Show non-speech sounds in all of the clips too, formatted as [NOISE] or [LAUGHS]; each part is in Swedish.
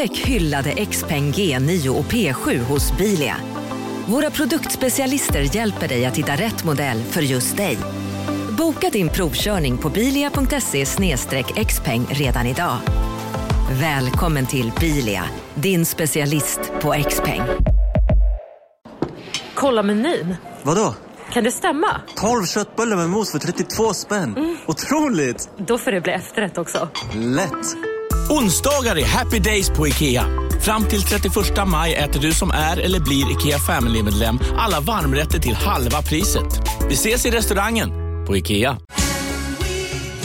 Upptäck hyllade XPeng G9 och P7 hos Bilia. Våra produktspecialister hjälper dig att hitta rätt modell för just dig. Boka din provkörning på bilia.se xpeng redan idag. Välkommen till Bilia, din specialist på XPeng. Kolla menyn. Vadå? Kan det stämma? 12 köttbullar med mos för 32 spänn. Mm. Otroligt! Då får det bli efterrätt också. Lätt! Onsdagar är happy days på IKEA. Fram till 31 maj äter du som är eller blir IKEA Family-medlem alla varmrätter till halva priset. Vi ses i restaurangen på IKEA.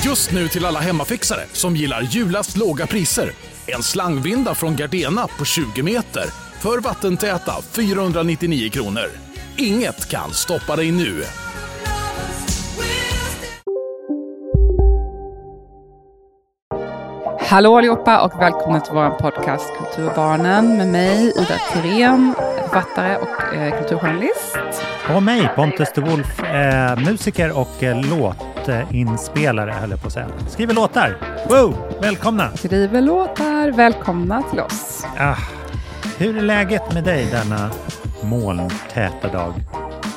Just nu till alla hemmafixare som gillar julast låga priser. En slangvinda från Gardena på 20 meter för vattentäta 499 kronor. Inget kan stoppa dig nu. Hallå allihopa och välkomna till vår podcast Kulturbarnen med mig Ida Thirén, författare och eh, kulturjournalist. Och mig Pontus de Wolf, eh, musiker och eh, låtinspelare höll jag på att säga. Skriver låtar. Wow, välkomna! Skriver låtar, välkomna till oss. Ah, hur är läget med dig denna molntäta dag?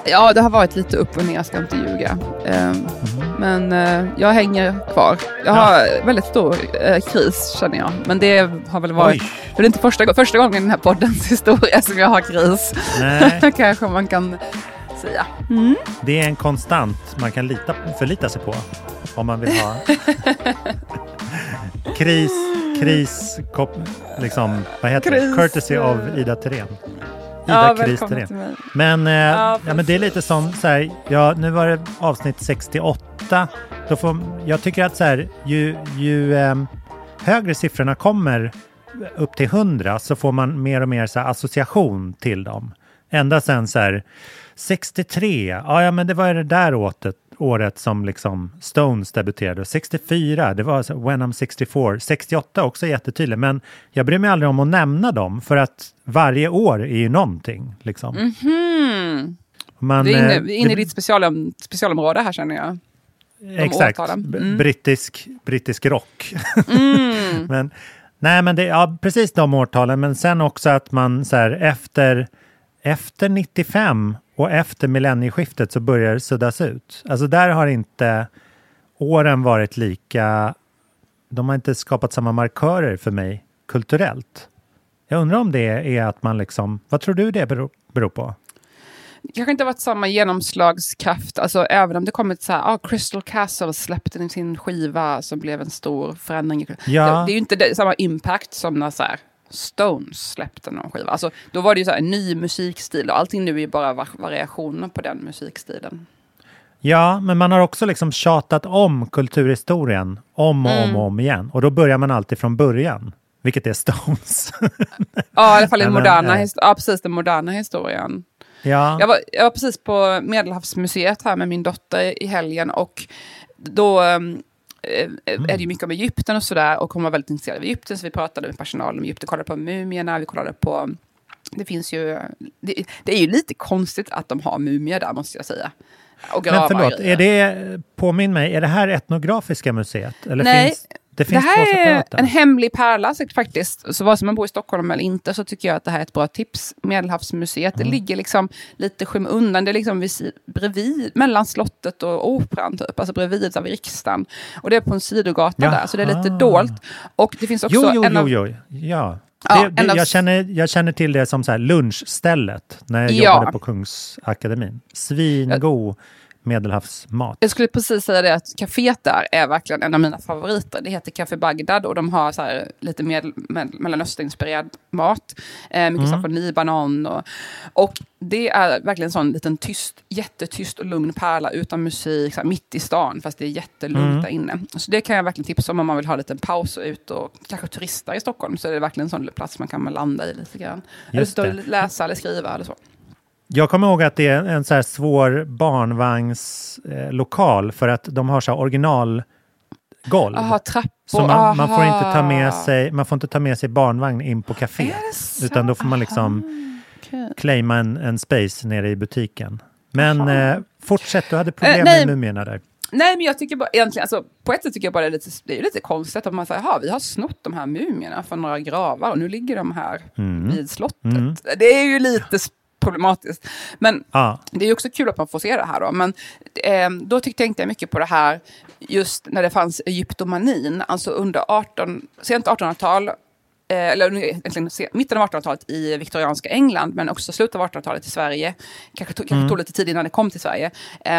Ja, det har varit lite upp och ner, jag ska inte ljuga. Mm. Men uh, jag hänger kvar. Jag har ja. väldigt stor uh, kris känner jag. Men det har väl varit, det är inte första, första gången i den här poddens [LAUGHS] historia som jag har kris. Nej. [LAUGHS] Kanske man kan säga. Mm. Det är en konstant man kan lita, förlita sig på om man vill ha [LAUGHS] kris, kris, kop, liksom, vad heter kris. det? Courtesy av Ida Thirén. Ida ja, Krister Men, eh, ja, ja, men det är lite som så här, ja, nu var det avsnitt 68. Då får, jag tycker att så här, ju, ju eh, högre siffrorna kommer upp till 100 så får man mer och mer så här, association till dem. Ända sen så här 63, ja, ja men det var det där året, året som liksom Stones debuterade. 64, det var When I'm 64. 68 också jättetydligt, men jag bryr mig aldrig om att nämna dem för att varje år är ju någonting. Liksom. Mm -hmm. Man, det är inne, inne i ditt specialom, specialområde här känner jag. De exakt, mm. brittisk, brittisk rock. Mm. [LAUGHS] men, nej, men det, ja, precis de årtalen, men sen också att man så här, efter, efter 95 och efter millennieskiftet så börjar det suddas ut. Alltså där har inte åren varit lika... De har inte skapat samma markörer för mig kulturellt. Jag undrar om det är att man liksom... Vad tror du det beror, på? Det kanske inte varit samma genomslagskraft, alltså även om det kommit så här, ah, Crystal Castle släppte sin skiva som blev en stor förändring. Ja. Det, det är ju inte det, samma impact som när så här, Stones släppte någon skiva. Alltså, då var det ju så här, en ny musikstil och allting nu är ju bara variationer på den musikstilen. Ja, men man har också liksom tjatat om kulturhistorien om och mm. om och om igen. Och då börjar man alltid från början, vilket är Stones. [LAUGHS] ja, i alla fall den moderna, äh, ja, precis, den moderna historien. Ja. Jag, var, jag var precis på Medelhavsmuseet här med min dotter i helgen och då um. Är det ju mycket om Egypten och sådär och hon var väldigt intresserad av Egypten så vi pratade med personalen om Egypten, kollade på mumierna, vi kollade på det finns ju, det, det, är ju lite konstigt att de har mumier där måste jag säga. Men förlåt, är det, påminn mig, är det här Etnografiska museet? Eller Nej, finns, det, det här är en hemlig pärla faktiskt. Så vare sig man bor i Stockholm eller inte så tycker jag att det här är ett bra tips. Medelhavsmuseet, mm. det ligger liksom lite skymundan. Det är liksom vid, bredvid, mellan slottet och operan typ. Alltså bredvid av riksdagen. Och det är på en sidogata Jaha. där, så det är lite dolt. Och det finns också jo, jo, en av... Jo, jo, ja. Ja, det, det, jag, känner, jag känner till det som så här lunchstället när jag ja. jobbade på Kungsakademin. Svingod medelhavsmat. Jag skulle precis säga det att kaféet där är verkligen en av mina favoriter. Det heter Café Bagdad och de har så här lite med, med, mellanösterinspirerad mat. Eh, mycket mm. Libanon. Och, och det är verkligen en sån liten tyst, jättetyst och lugn pärla utan musik, här, mitt i stan, fast det är jättelugnt mm. där inne. Så det kan jag verkligen tipsa om om man vill ha en liten paus och ut och kanske turista i Stockholm. Så är det verkligen en sån plats man kan landa i lite grann. Just eller läsa eller skriva eller så. Jag kommer ihåg att det är en så här svår barnvagnslokal eh, för att de har så här originalgolv. Aha, trappor. Så man, man, får inte ta med sig, man får inte ta med sig barnvagn in på kaféet. Utan då får man liksom okay. claima en, en space nere i butiken. Men eh, fortsätt, du hade problem eh, med mumierna där. Nej, men jag tycker bara egentligen, alltså, på ett sätt tycker jag bara det är lite, det är lite konstigt att man säger, ja vi har snott de här mumierna från några gravar och nu ligger de här mm. vid slottet. Mm. Det är ju lite problematiskt. Men ah. det är också kul att man får se det här då. Men eh, då tänkte jag mycket på det här just när det fanns egyptomanin, alltså under 18, sent 1800-tal Eh, eller egentligen mitten av 1800-talet i viktorianska England, men också slutet av 1800-talet i Sverige, kanske tog, mm. tog lite tid innan det kom till Sverige,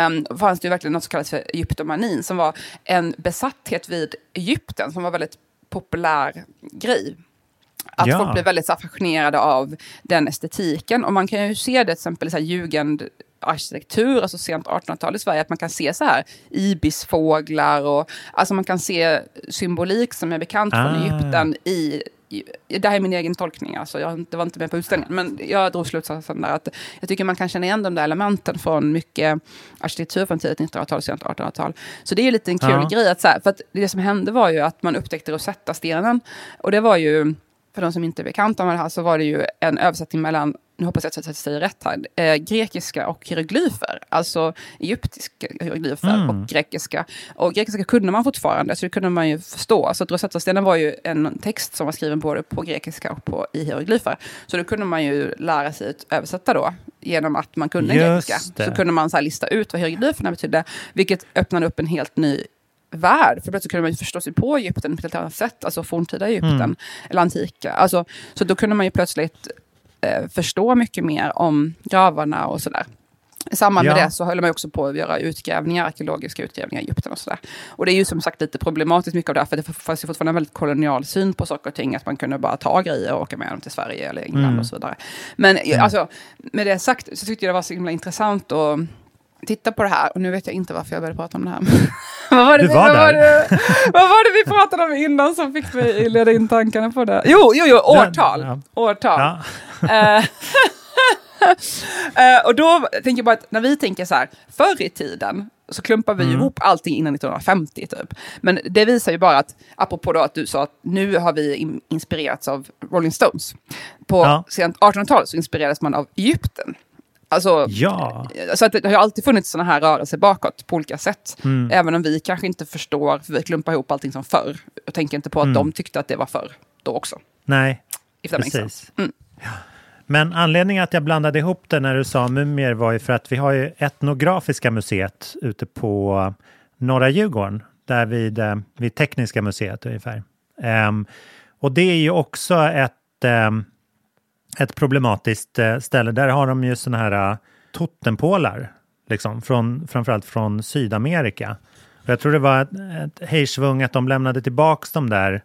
um, fanns det ju verkligen något som kallas för egyptomanin, som var en besatthet vid Egypten, som var väldigt populär grej. Att ja. folk blev väldigt så, fascinerade av den estetiken. Och man kan ju se det till exempel i jugend arkitektur, alltså sent 1800-tal i Sverige, att man kan se så här ibisfåglar och alltså man kan se symbolik som är bekant ah. från Egypten i det här är min egen tolkning, alltså jag, det var inte med på utställningen, men jag drog slutsatsen där att jag tycker man kan känna igen de där elementen från mycket arkitektur från tidigt 1900-tal, sent 1800-tal. Så det är ju lite en kul ja. grej, att så här, för att det som hände var ju att man upptäckte Rosetta-stenen, och det var ju, för de som inte är bekanta med det här, så var det ju en översättning mellan nu hoppas jag att jag säger rätt här, eh, grekiska och hieroglyfer, alltså egyptiska hieroglyfer mm. och grekiska. Och grekiska kunde man fortfarande, så det kunde man ju förstå. Så Rosetta-stenen var ju en text som var skriven både på grekiska och på, i hieroglyfer. Så då kunde man ju lära sig att översätta då, genom att man kunde Just grekiska. Det. Så kunde man så lista ut vad hieroglyferna betydde, vilket öppnade upp en helt ny värld. För plötsligt kunde man ju förstå sig på Egypten på ett helt annat sätt, alltså forntida Egypten, mm. eller antika. Alltså, så då kunde man ju plötsligt eh, förstå mycket mer om gravarna och sådär. I samband med ja. det så höll man också på att göra utgrävningar, arkeologiska utgrävningar i Egypten och sådär. Och det är ju som sagt lite problematiskt mycket av det, för det fanns ju fortfarande en väldigt kolonial syn på saker och ting, att man kunde bara ta grejer och åka med dem till Sverige eller England mm. och så vidare. Men mm. alltså, med det sagt så tyckte jag det var så himla intressant att titta på det här, och nu vet jag inte varför jag började prata om det här. [LAUGHS] vad, var det du vi, var vad, var det, vad var det vi pratade om innan som fick mig att leda in tankarna på det? Jo, jo, jo årtal. Ja. årtal. Ja. uh, [LAUGHS] och då tänker jag bara att när vi tänker så här, förr i tiden så klumpar vi mm. ihop allting innan 1950 typ. Men det visar ju bara att, apropå då att du sa att nu har vi inspirerats av Rolling Stones. På ja. sent 1800-talet så inspirerades man av Egypten. Alltså, ja. så att det har alltid funnits sådana här rörelser bakåt på olika sätt. Mm. Även om vi kanske inte förstår, för vi klumpar ihop allting som förr. Jag tänker inte på att mm. de tyckte att det var förr då också. Nej, precis. Mm. Ja. Men anledningen att jag blandade ihop det när du sa mumier var ju för att vi har ju Etnografiska museet ute på norra Djurgården, där vid, eh, vid Tekniska museet ungefär. Um, och det är ju också ett um, ett problematiskt eh, ställe. Där har de ju såna här eh, totempålar, liksom, från, framförallt från Sydamerika. Och jag tror det var ett, ett hejsvung att de lämnade tillbaka dem där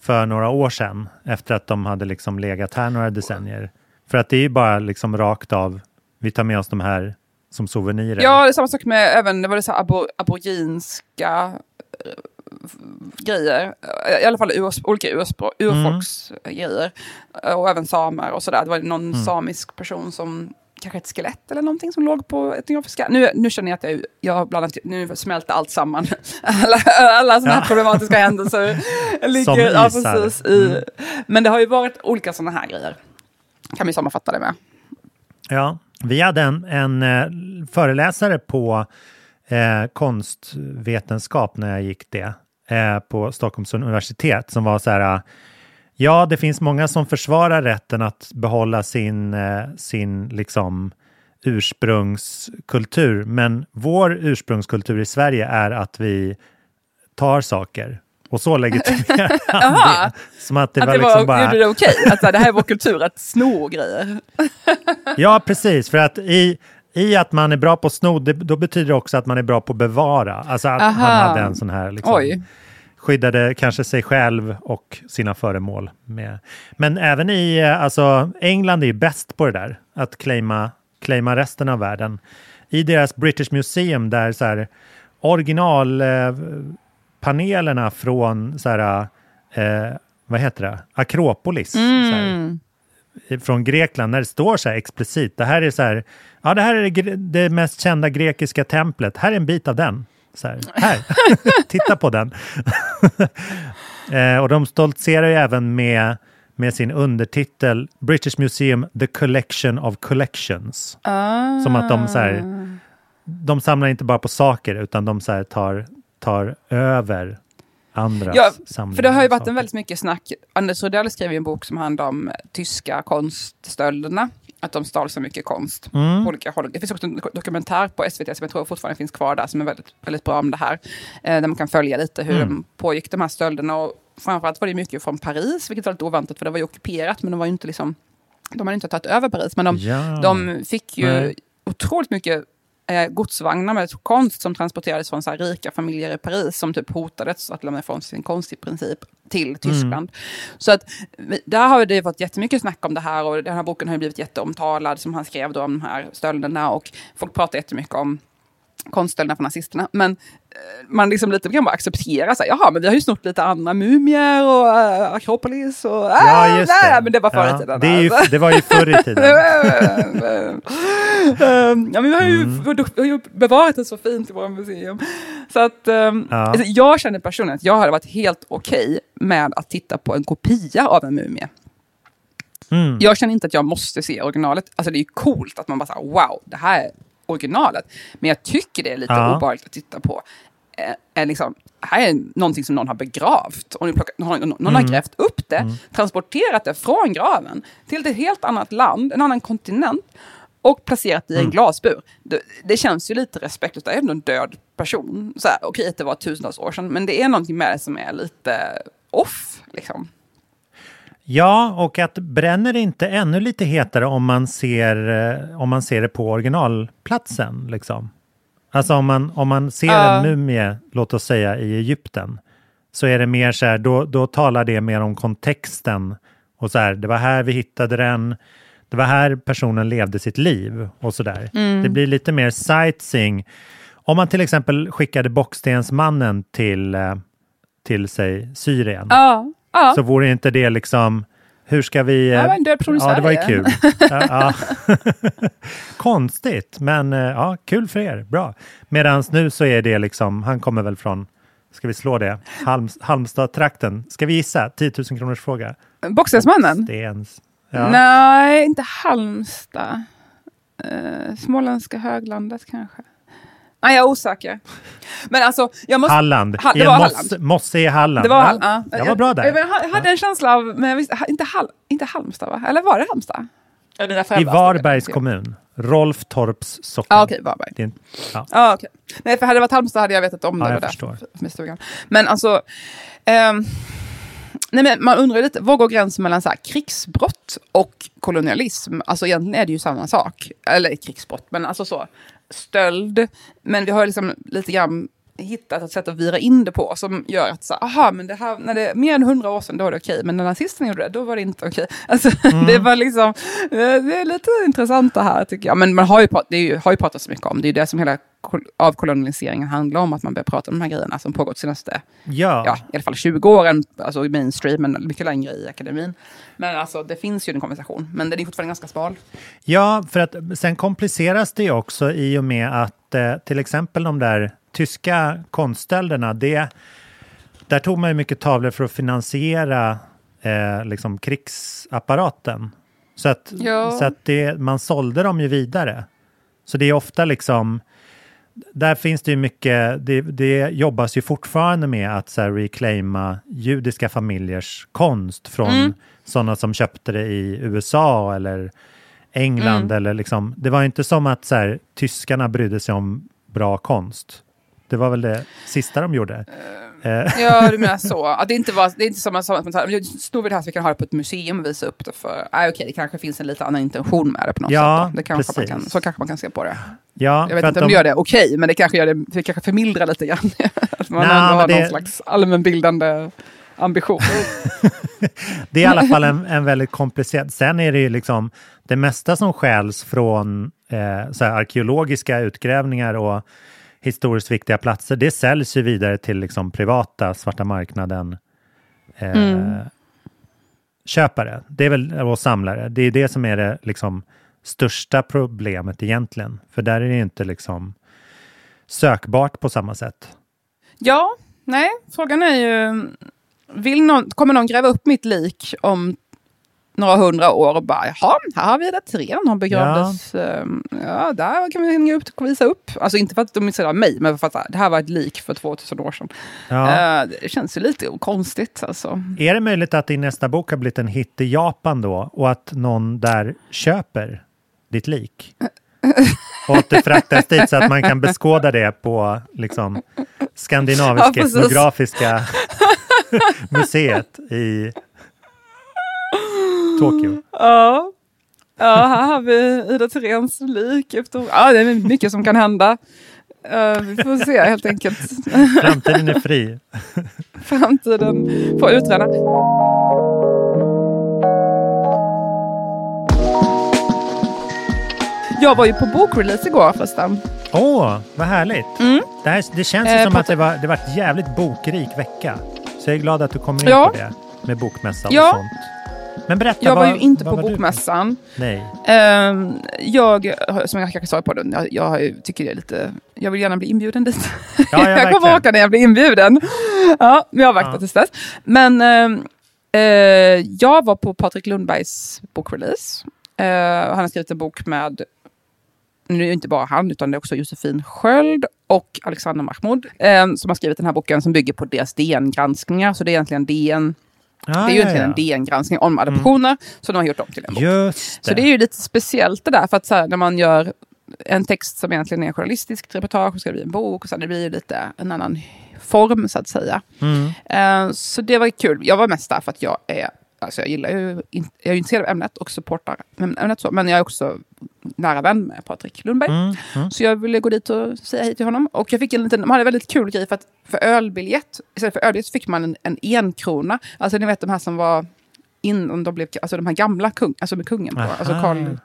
för några år sedan, efter att de hade liksom legat här några decennier. För att det är ju bara liksom rakt av, vi tar med oss de här som souvenirer. Ja, det är samma sak med även, det var det så abor, aboriginska eh, grejer. I alla fall urs, olika urspråk, urfolksgrejer. Mm. Och även samer och sådär. Det var någon mm. samisk person som kanske ett skelett eller någonting som låg på etnografiska. Nu, nu känner jag att jag, jag blandat, nu smälter allt samman. [LAUGHS] alla alla sådana här problematiska händelser [LAUGHS] ligger ja, precis, i. Mm. Men det har ju varit olika sådana här grejer. Kan vi sammanfatta det med. Ja, vi hade en, en eh, föreläsare på eh, konstvetenskap när jag gick det eh, på Stockholms universitet som var så här Ja, det finns många som försvarar rätten att behålla sin, eh, sin liksom ursprungskultur, men vår ursprungskultur i Sverige är att vi tar saker och så legitimerar han det. Som att det att var, det liksom var bara... gjorde det okej? Okay? Att det här är vår kultur, att sno grejer? [LAUGHS] ja, precis. För att i, i att man är bra på att sno, det, då betyder det också att man är bra på att bevara. Alltså att Aha. han hade en sån här... Liksom, Oj. Skyddade kanske sig själv och sina föremål. Med. Men även i eh, alltså, England är ju bäst på det där, att claima, claima resten av världen. I deras British Museum där så här, originalpanelerna eh, från så här, eh, vad heter det? Akropolis. Mm från Grekland när det står så här explicit. Det här är så här, ja det här är det, det mest kända grekiska templet. Här är en bit av den. Så här, här. [LAUGHS] titta på den. [LAUGHS] eh, och de stoltserar ju även med, med sin undertitel British Museum The Collection of Collections. Ah. Som att de så här, de samlar inte bara på saker utan de så tar, tar över andras ja. För det har ju varit en väldigt mycket snack. Anders Rudell skrev ju en bok som handlar om tyska konststölderna. Att de stal så mycket konst mm. på olika håll. Det finns också en dokumentär på SVT som jag tror fortfarande finns kvar där som är väldigt, väldigt bra om det här. Eh, där man kan följa lite hur mm. de pågick de här stölderna. Och framförallt var det mycket från Paris, vilket var lite oväntat för det var ju ockuperat men de var ju inte liksom de hade inte tagit över Paris, men de, ja. de fick ju Nej. otroligt mycket eh, godsvagnar med konst som transporterades från så här rika familjer i Paris som typ hotades att lämna ifrån sin konst i princip till Tyskland. Mm. Så att där har det varit jättemycket snack om det här och den här boken har blivit jätteomtalad som han skrev då om de här stölderna och folk pratar jättemycket om konststölderna från nazisterna. Men eh, man liksom lite grann bara accepterar, så här, jaha, men vi har ju snott lite andra mumier och uh, Akropolis och... Uh, ja, just nej, det. men det var förr i ja, tiden. Det, ju, det, var ju förr i tiden. um, [LAUGHS] ja, men vi har ju, mm. vi har ju bevarat det så fint i våra museum. Så att um, ja. alltså, jag känner personligen att jag hade varit helt okej okay med att titta på en kopia av en mumie. Mm. Jag känner inte att jag måste se originalet. Alltså det är ju coolt att man bara säger wow, det här originalet. Men jag tycker det är lite ja. obehagligt att titta på. Eh, är liksom, här är någonting som någon har begravt. Och plockat, någon, någon mm. har grävt upp det, mm. transporterat det från graven till ett helt annat land, en annan kontinent och placerat i en mm. glasbur. Det, det, känns ju lite respektlöst, det är ändå en död person. Så här, okej att det var tusentals år sedan, men det är någonting med det som är lite off. Liksom. Ja, och att bränner inte ännu lite hetare om man ser, eh, om man ser det på originalplatsen? Liksom? Alltså om man, om man ser uh. en mumie, låt oss säga i Egypten, så är det mer så här, då, då talar det mer om kontexten. Och så här, det var här vi hittade den, det var här personen levde sitt liv och så där. Mm. Det blir lite mer sightseeing. Om man till exempel skickade Bockstensmannen till, eh, till sig Syrien. Uh. Ja. Så vore inte det liksom, hur ska vi... Var en död i Ja, det var ju kul. ja, [LAUGHS] Konstigt, men eh, ja, kul för er. Bra. Medan nu så är det liksom, han kommer väl från, ska vi slå det, Halm, Halmstad-trakten. Ska vi gissa? 10 000 kronors fråga. Boxningsmannen? Stens. Ja. Nej, inte Halmstad. Uh, småländska höglandet kanske. Nej, jag är osäker. Men alltså, jag måste... Halland. Ha, det var Moss, Halland. Mosse i Halland. Det var Halland. Ja. Jag var bra där. Jag, jag, hade en känsla av, men jag visste, inte, Hall, inte Halmstad va? Eller var det Halmstad? I Varbergs kommun. Rolf Torps socken. Ah, Okej, okay, Varberg. Din, ja. Ah, okay. Nej, för hade det varit Halmstad hade jag vetat om det. Ja, jag förstår. Med stugan. Men alltså... Um, nej, men man undrar lite, var går gränsen mellan så här, krigsbrott och kolonialism? Alltså egentligen är det ju samma sak. Eller krigsbrott, men alltså så stöld. Men vi har liksom lite grann hittat ett sätt att vira in det på som gör att så, aha, men det här, när det är mer än hundra år sedan då var det okej, men när nazisterna gjorde det, då var det inte okej. [LAUGHS] Alltså, mm. det var liksom, det är lite intressant det här tycker jag. Men man har ju, det ju, har ju pratat så mycket om, det är ju det som hela avkoloniseringen handlar om, att man börjar prata om de här grejerna som pågått senaste, ja. ja. i alla fall 20 åren, alltså i mainstream, men mycket längre i akademin. Men alltså, det finns ju en konversation, men den är fortfarande ganska smal. Ja, för att sen kompliceras det också i och med att eh, till exempel de där tyska konststölderna, det, där tog man ju mycket tavlor för att finansiera eh, liksom krigsapparaten. Så att, så att det, man sålde dem ju vidare. Så det är ofta liksom, där finns det ju mycket, det, det jobbas ju fortfarande med att så här, reclaima judiska familjers konst från mm. sådana som köpte det i USA eller England. Mm. Eller liksom, det var inte som att så här, tyskarna brydde sig om bra konst. Det var väl det sista de gjorde. Uh, ja, du menar så. Att det, inte var, det är inte som att man snor vi det här så vi kan ha det på ett museum och visa upp det för. Nej, okej, okay, det kanske finns en lite annan intention med det på något ja, sätt. Det kanske man kan, så kanske man kan se på det. Ja, jag vet inte om det gör det okej, okay, men det kanske, gör det, det kanske förmildrar lite grann. [LAUGHS] att man Nå, ändå har det... någon slags allmänbildande ambition. [LAUGHS] det är i alla fall en, en väldigt komplicerad... Sen är det ju liksom det mesta som skäls från eh, så arkeologiska utgrävningar och historiskt viktiga platser, det säljs ju vidare till liksom privata svarta marknaden eh, mm. köpare. Det är väl, och samlare. Det är det som är det liksom största problemet egentligen. För där är det inte liksom sökbart på samma sätt. Ja, nej, frågan är ju, vill någon, kommer någon gräva upp mitt lik om några hundra år och bara, jaha, här har vi Ida Thirén, hon begravdes, ja. Ehm, ja. där kan vi hänga upp och visa upp. Alltså inte för att de är av mig, men för att det här var ett lik för 2000 år sedan. Ja. Uh, det känns ju lite konstigt alltså. Är det möjligt att din nästa bok har blivit en hit i Japan då och att någon där köper ditt lik? [LAUGHS] och att det fraktas dit så att man kan beskåda det på liksom, Skandinaviska ja, etnografiska [LAUGHS] museet i Tokyo. Ja. ja, här har vi Ida Therens lik. Efter, ja, det är mycket som kan hända. Uh, vi får se helt enkelt. Framtiden är fri. [LAUGHS] Framtiden får utreda. Jag var ju på bokrelease igår förresten. Åh, oh, vad härligt. Mm. Det, här, det känns eh, som att det var, det var en jävligt bokrik vecka. Så jag är glad att du kommer in ja. på det med bokmässa och ja. sånt. Men berätta, jag var ju inte på bokmässan. Nej. Uh, jag, som jag kanske sa på den, jag, jag, tycker det är lite... Jag vill gärna bli inbjuden dit. Ja, ja, [LAUGHS] jag kommer åka när jag blir inbjuden. Ja, men jag avvaktar ja. tills dess. Men uh, uh, jag var på Patrik Lundbergs bokrelease. han har skrivit en bok med nu är det inte bara han, utan det är också Josefin Sköld och Alexander Mahmoud eh, som har skrivit den här boken som bygger på deras DN-granskningar. Så det är egentligen DN Ah, det är ju egentligen en DN-granskning om adoptioner mm. som de har gjort om till en bok. Det. Så det är ju lite speciellt det där, för att så här, när man gör en text som egentligen är en journalistisk reportage, ska det bli en bok, och så det blir ju lite en annan form så att säga. Mm. Uh, så det var kul. Jag var mest där för att jag är Alltså jag gillar ju, jag är intresserad av ämnet och supportar ämnet så, men jag är också nära vän med Patrik Lundberg. Mm, mm. Så jag ville gå dit och säga hej till honom. Och jag fick en liten, man hade en väldigt kul grej för att för ölbiljett, istället för ölbiljett fick man en, en enkrona. Alltså ni vet de här som var innan de blev, alltså de här gamla kung, alltså med kungen på, alltså Karl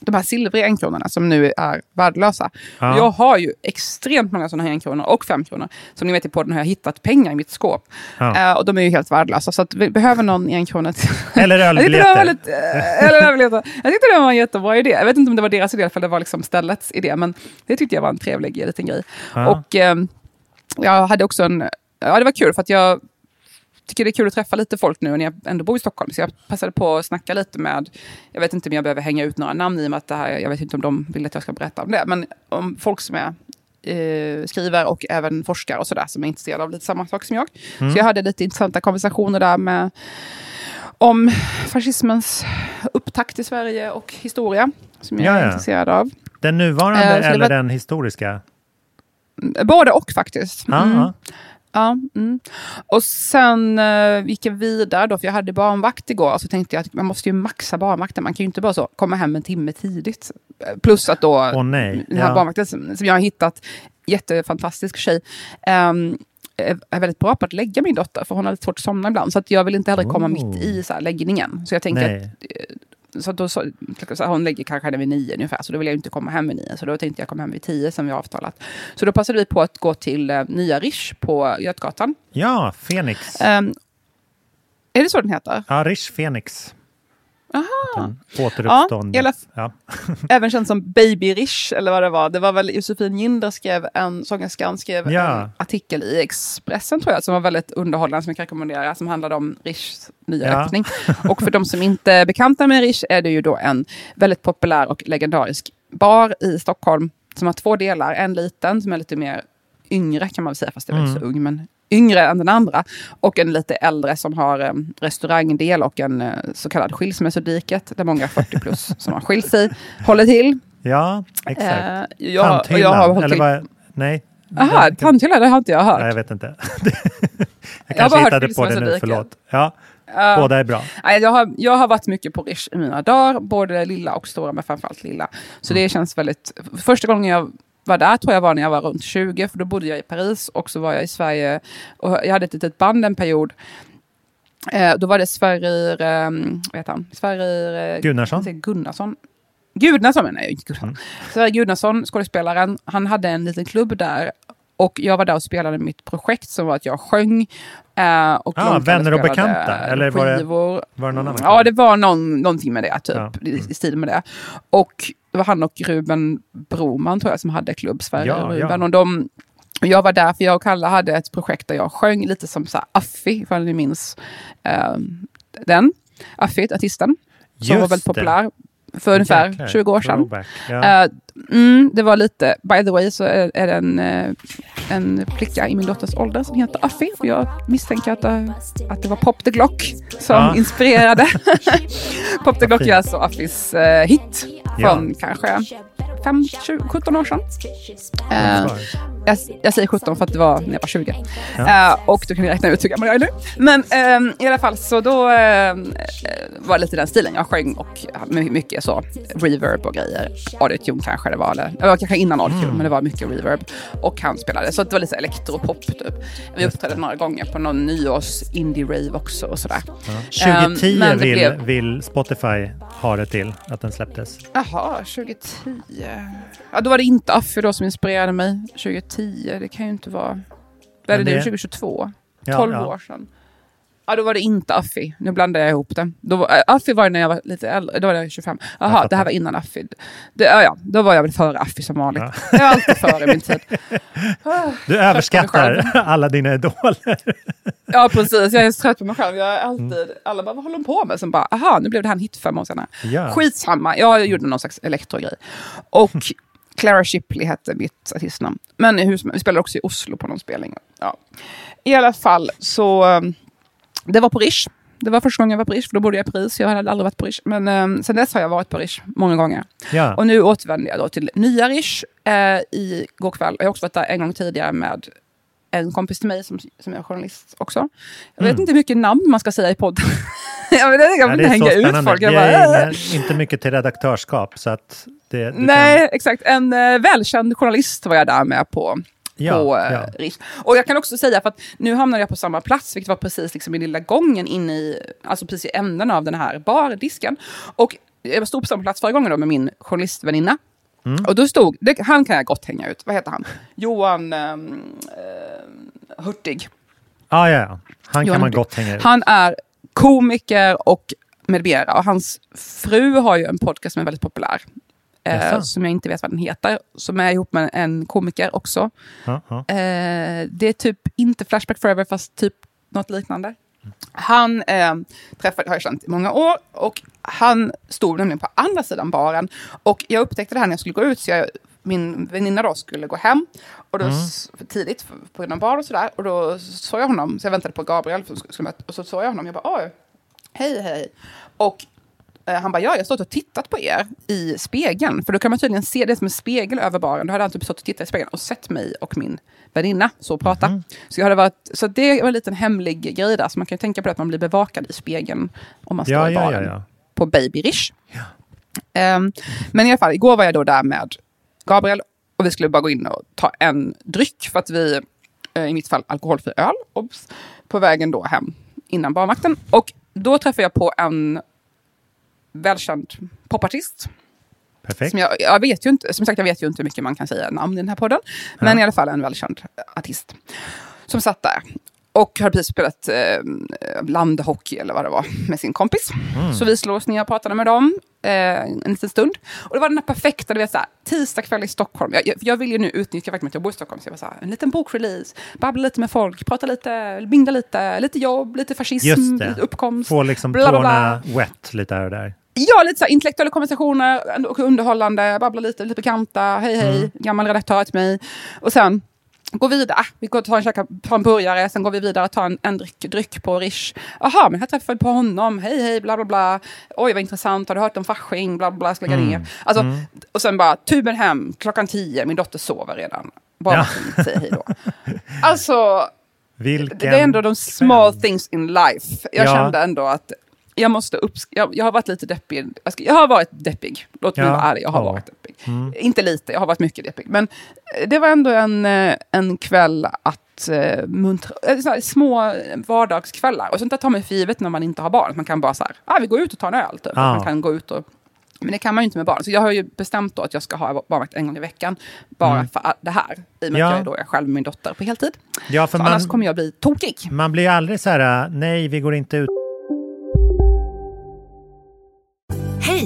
de här silvriga enkronorna som nu är värdelösa. Ja. Jag har ju extremt många sådana här enkronor och femkronor. Som ni vet, på den har jag hittat pengar i mitt skåp. Ja. Uh, och de är ju helt värdelösa. Så att vi behöver någon enkrona till. Eller [LAUGHS] ölbiljetter. uh, eller ölbiljetter. Jag tyckte det var en jättebra idé. Jag vet inte om det var deras idé, för det var liksom ställets idé. Men det tyckte jag var en trevlig liten grej. Ja. Och uh, jag hade också en... Ja, det var kul för att jag tycker det är kul att träffa lite folk nu när jag ändå bor i Stockholm. Så jag passade på att snacka lite med, jag vet inte om jag behöver hänga ut några namn i och med att det här, jag vet inte om de vill att jag ska berätta om det, men om folk som är eh, skriver och även forskare och sådär som är intresserade av lite samma sak som jag. Mm. Så jag hade lite intressanta konversationer där med om fascismens upptakt i Sverige och historia som jag är intresserad av. Den nuvarande eh, eller var... den historiska? Både och faktiskt. Mm. Ja, mm. Och sen uh, gick jag vidare då, för jag hade barnvakt igår. Så tänkte jag att man måste ju maxa barnvakten. Man kan ju inte bara så komma hem en timme tidigt. Plus att då, oh, nej. den här ja. barnvakten som, som, jag har hittat, jättefantastisk tjej. Um, är väldigt bra på att lägga min dotter, för hon har lite svårt att somna ibland. Så att jag vill inte heller komma oh. mitt i så här, läggningen. Så jag tänker Nej. att eh, så då så, hon lägger kanske vid nio ungefär, så då vill jag inte komma hem vid nio. Så då tänkte jag komma hem vid tio som vi har avtalat. Så då passade vi på att gå till uh, nya Rish på Götgatan. Ja, Fenix. Um, är det så den heter? Ja, Rish Fenix. Aha. Återuppstånd. Ja, ja. [LAUGHS] även känd som Baby Rish, eller vad det var. Det var väl Josefin Ginder skrev, en sångerskan skrev ja. en artikel i Expressen tror jag, som var väldigt underhållande, som jag kan rekommendera, som handlade om Rishs nya ja. öppning. Och för de som inte är bekanta med Rish är det ju då en väldigt populär och legendarisk bar i Stockholm, som har två delar. En liten, som är lite mer yngre kan man väl säga, fast det är mm. väl så ung, men yngre än den andra. Och en lite äldre som har um, restaurangdel och en uh, så kallad skilsmässodiket, där många 40 plus [LAUGHS] som har skilt sig håller till. Ja, exakt. Uh, jag, Tanthyllan, jag har eller vad? Nej. Jaha, tanthyllan, det har inte jag hört. Nej, jag vet inte. [LAUGHS] jag kanske jag hittade på det nu, förlåt. Ja. Uh, Båda är bra. Jag har, jag har varit mycket på Rish i mina dagar, både lilla och stora, men framförallt lilla. Så mm. det känns väldigt... Första gången jag var där tror jag var när jag var runt 20, för då bodde jag i Paris och så var jag i Sverige och jag hade ett litet band en period. Eh, då var det Sverrir, eh, vad heter han? Sverrir... Eh, Gunnarsson? Gunnarsson. Gudnason menar jag, inte. Mm. Sverrir Gudnason, skådespelaren, han hade en liten klubb där och jag var där och spelade mitt projekt som var att jag sjöng. Eh, och ah, vänner och bekanta? Eller var det, var det någon annan? Ja, det var någon, någonting med det, typ. Ja. Mm. I, stil med det. Och det var han och Ruben Broman tror jag som hade klubb Sverige ja, Ruben. Ja. Och de, jag var där för jag och Kalle hade ett projekt där jag sjöng lite som så här Affi, ifall ni minns eh, den. Affit, artisten. Som var väldigt populär för ungefär Jäklar. 20 år sedan. Ja. Uh, mm, det var lite, by the way så är, är det en, uh, en flicka i min dotters ålder som heter Affi. Och jag misstänker att, uh, att det var Pop the Glock som ja. inspirerade. [LAUGHS] Pop the Glock är alltså Affis hit från ja. kanske 5, 20, 17 år sedan. Uh, jag, jag, säger 17 för att det var när jag var 20. Ja. Uh, och då kan ni räkna ut hur gammal jag är nu. Men uh, i alla fall så då var det lite den stilen. Jag sjöng och mycket så reverb och grejer. Audiotune kanske det var. Eller, det var kanske innan audiotune mm. men det var mycket reverb. Och han spelade. Så det var lite elektropop typ. Vi uppträdde några gånger på någon nyårs indie-rave också och sådär. Ja. 2010 um, vill, blev... vill Spotify ha det till att den släpptes. Jaha, 2010. Ja, då var det inte Affe då som inspirerade mig. 2010, det kan ju inte vara... Vad är det, det... 2022? 12 ja, ja. år sedan. Ja, då var det inte Affi. Nu blandar jag ihop det. Då var, äh, Affi var när jag var lite äldre. Då var jag 25. Jaha, det här var innan Affi. Det, ja, ja, då var jag väl före Affi som vanligt. Ja. Jag är alltid före min tid. [LAUGHS] Du överskattar alla dina idoler. ja, precis. Jag är så trött på mig själv. Jag är alltid... Mm. Alla bara, vad håller de på med? Som bara, aha, nu blev det här en hit fem år sedan. Ja. Skitsamma. Jag gjorde någon slags elektrogrej. Och Clara Shipley hette mitt artistnamn. Men vi spelade också i Oslo på någon spelning. Ja. I alla fall så um, det var på Riche. Det var första gången jag var på Riche, för då bodde jag i Paris. Jag hade aldrig varit på Riche. Men eh, sen dess har jag varit på Riche många gånger. Ja. Och nu återvände jag då till nya Riche eh, igår kväll. Jag har också varit där en gång tidigare med en kompis till mig som, som är journalist också. Jag vet mm. inte hur mycket namn man ska säga i podden. jag vet vill inte hänga ut folk. Jag, bara, är inte mycket till redaktörskap. Så att det, Nej, kan... exakt. En eh, välkänd journalist var jag där med på ja, på eh, ja. RIS. Och jag kan också säga, för att nu hamnade jag på samma plats, vilket var precis liksom i lilla gången in i, alltså precis i änden av den här bardisken. Och jag stod på samma plats förra gången då med min journalistväninna. Mm. Och då stod, det, han kan jag gott hänga ut, vad heter han? Johan eh, Hurtig. Ah, ja, han Johan kan man Hurtig. gott hänga ut. Han är komiker och med mera. Och hans fru har ju en podcast som är väldigt populär eh, som jag inte vet vad den heter, som är ihop med en komiker också. Ja, ja. Eh, det är typ inte Flashback Forever, fast typ något liknande. Han eh, träffade, har jag känt i många år och han stod nämligen på andra sidan baren. Och jag upptäckte det här när jag skulle gå ut, så jag, min väninna då skulle gå hem. Och då, mm. Tidigt på grund av bar och sådär. Och då såg jag honom, så jag väntade på Gabriel, och så såg jag honom. Jag bara, oj, hej, hej. Och han bara, ja, jag har stått och tittat på er i spegeln. För då kan man tydligen se det som en spegel över baren. Då hade han typ stått och tittat i spegeln och sett mig och min väninna så prata. Mm. Så, jag hade varit, så det var en liten hemlig grej där. Så man kan ju tänka på det att man blir bevakad i spegeln om man står ja, i baren. Ja, ja, på Baby Rish. Um, men i alla fall, igår var jag då där med Gabriel. Och vi skulle bara gå in och ta en dryck. För att vi, uh, i mitt fall, alkoholfri öl. Obs, på vägen då hem innan barmakten. Och då träffade jag på en välkänd popartist. Perfekt. Som, jag, jag, vet ju inte, som sagt, jag vet ju inte hur mycket man kan säga namn i den här podden. Men ja. i alla fall en välkänd artist. Som satt där. Och har precis spelat eh, landhockey eller vad det var med sin kompis. Mm. Så vi slog oss ner och pratade med dem eh, en liten stund. Och det var den här perfekta, du vet såhär, tisdag kväll i Stockholm. Jag, jag, jag vill ju nu utnyttja faktumet att jag bor i Stockholm. Så jag var såhär, en liten bokrelease, babbla lite med folk, prata lite, bingla lite, lite jobb, lite fascism, lite uppkomst. Få liksom bla, bla, bla. wet lite här och där. Ja, lite så här, intellektuella konversationer, underhållande, babbla lite, lite bekanta, hej hej, mm. gammal redaktör till mig. Och sen gå vidare, vi går och tar en, käka, tar en burgare, sen går vi vidare och tar en, en dryck, dryck på Rish. Jaha, men här träffade vi på honom, hej hej, bla bla bla. Oj vad intressant, har du hört om Fasching, bla bla bla, ska lägga mm. ner. Alltså, mm. Och sen bara tuben hem, klockan tio, min dotter sover redan. Bara ja. säga hej då. Alltså, [LAUGHS] Vilken det är ändå de small things in life. Jag ja. kände ändå att jag måste uppsk jag, jag har varit lite deppig. Jag har varit deppig. Låt mig ja. vara ärlig, jag har ja. varit deppig. Mm. Inte lite, jag har varit mycket deppig. Men eh, det var ändå en, eh, en kväll att uh, muntra, äh, små vardagskvällar. Och sånt där tar man för givet när man inte har barn. Man kan bara så här, ah, vi går ut och tar en öl. Typ. Ja. Man kan gå ut och men det kan man ju inte med barn. Så jag har ju bestämt då att jag ska ha barnvakt en gång i veckan. Bara mm. för det här. I och med ja. att jag är, då är själv med min dotter på heltid. Ja, för, för man, annars kommer jag bli tokig. Man blir aldrig så här, nej vi går inte ut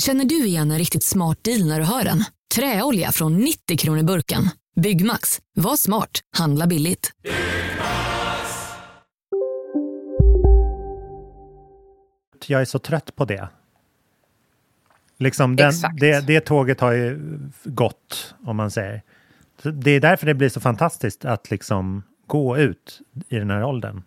Känner du igen en riktigt smart deal när du hör den? Träolja från 90 kronor burken. Byggmax. Var smart. Handla billigt. Jag är så trött på det. Liksom den, det, det tåget har ju gått, om man säger. Det är därför det blir så fantastiskt att liksom gå ut i den här åldern.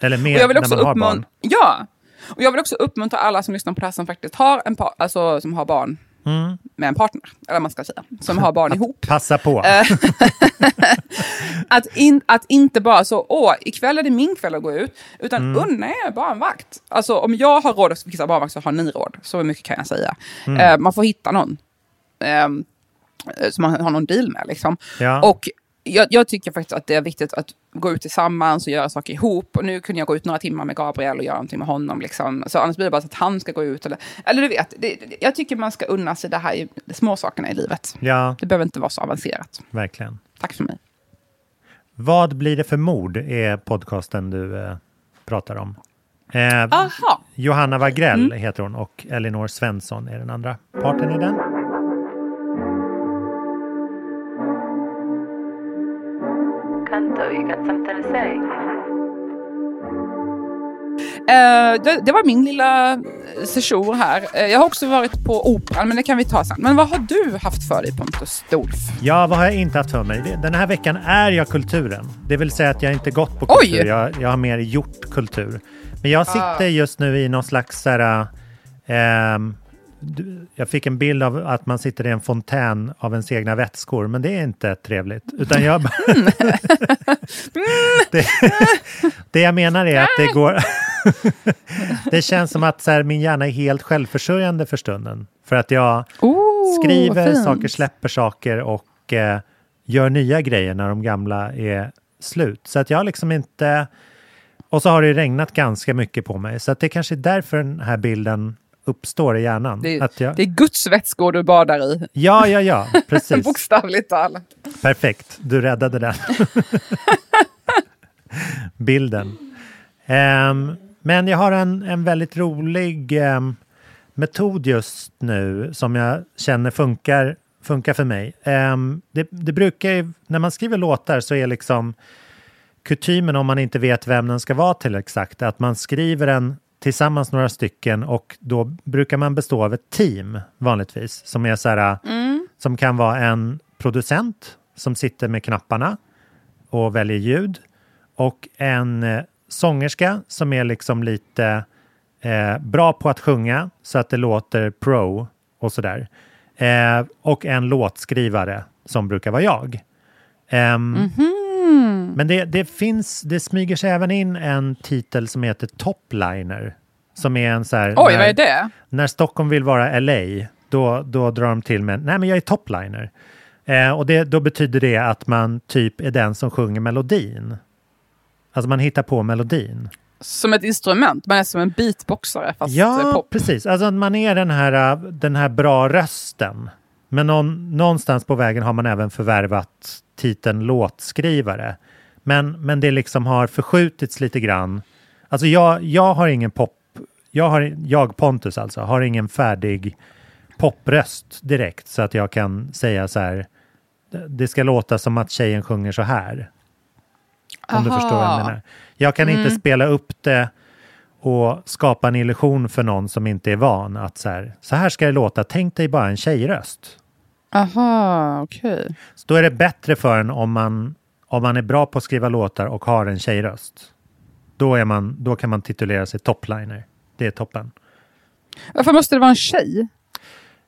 Eller med när man har barn. Ja, och jag vill också uppmuntra alla som lyssnar på det här som faktiskt har, en alltså, som har barn mm. med en partner, eller man ska säga, som har barn [LAUGHS] ihop. Passa på. Eh, [LAUGHS] att, in, att inte bara så, åh, ikväll är det min kväll att gå ut, utan mm. unna er barnvakt. Alltså om jag har råd att fixa barnvakt så har ni råd, så mycket kan jag säga. Mm. Uh, man får hitta någon. Um, som man har någon deal med. Liksom. Ja. Och jag, jag, tycker faktiskt att det är viktigt att gå ut tillsammans och göra saker ihop. Och nu kunde jag gå ut några timmar med Gabriel och göra någonting med honom. Liksom. Så annars blir det bara så att han ska gå ut. Eller, eller du vet, det, jag tycker man ska unna sig det här, de små sakerna i livet. Ja. Det behöver inte vara så avancerat. Verkligen. Tack för mig. Vad blir det för mord är podcasten du eh, pratar om. Eh, Johanna Wagrell mm. heter hon och Elinor Svensson är den andra parten i den. Kanto, you got something to say? Uh, det, det, var min lilla session här. Uh, jag har också varit på Operan, men det kan vi ta sen. Men vad har du haft för dig Pontus Stolf? Ja, vad har jag inte haft för mig? Den här veckan är jag kulturen. Det vill säga att jag inte gått på kultur. Jag, jag, har mer gjort kultur. Men jag sitter uh. just nu i någon slags så här, jag fick en bild av att man sitter i en fontän av ens egna vätskor, men det är inte trevligt. Utan jag... [LAUGHS] det, det jag menar är att det går... [LAUGHS] det känns som att så här, min hjärna är helt självförsörjande för stunden. För att jag oh, skriver saker, släpper saker och eh, gör nya grejer när de gamla är slut. Så att jag liksom inte... Och så har det regnat ganska mycket på mig, så att det kanske är därför den här bilden uppstår i hjärnan. Det, att jag... det är Guds vätskor du badar i. Ja, ja, ja, [LAUGHS] precis. Bokstavligt talat. Perfekt, du räddade den. [LAUGHS] Bilden. Um, men jag har en, en väldigt rolig um, metod just nu som jag känner funkar, funkar för mig. Um, det, det brukar ju, när man skriver låtar så är liksom kutymen om man inte vet vem den ska vara till exakt, att man skriver den tillsammans några stycken och då brukar man bestå av ett team vanligtvis som är så här, mm. som kan vara en producent som sitter med knapparna och väljer ljud och en eh, sångerska som är liksom lite eh, bra på att sjunga så att det låter pro och sådär. Eh, och en låtskrivare som brukar vara jag. Um, mm -hmm. Mm. Men det, det finns, det smyger sig även in en titel som heter Topliner. Som är en så här... Oj, när, vad är det? När Stockholm vill vara LA, då, då drar de till med, nej men jag är topliner. Eh, och det, då betyder det att man typ är den som sjunger melodin. Alltså man hittar på melodin. Som ett instrument, man är som en beatboxare fast ja, pop. precis. Alltså man är den här, den här bra rösten. Men någon, någonstans på vägen har man även förvärvat titeln låtskrivare. Men, men det liksom har förskjutits lite grann. Alltså jag, jag har ingen pop... Jag, har, jag Pontus alltså, har ingen färdig popröst direkt så att jag kan säga så här. Det ska låta som att tjejen sjunger så här. Om Aha. du förstår vad jag menar. Jag kan mm. inte spela upp det och skapa en illusion för någon som inte är van att så här, så här ska det låta, tänk dig bara en tjejröst. Aha, okej. Okay. Så då är det bättre för en om man, om man är bra på att skriva låtar och har en tjejröst. Då, är man, då kan man titulera sig topliner. Det är toppen. Varför måste det vara en tjej?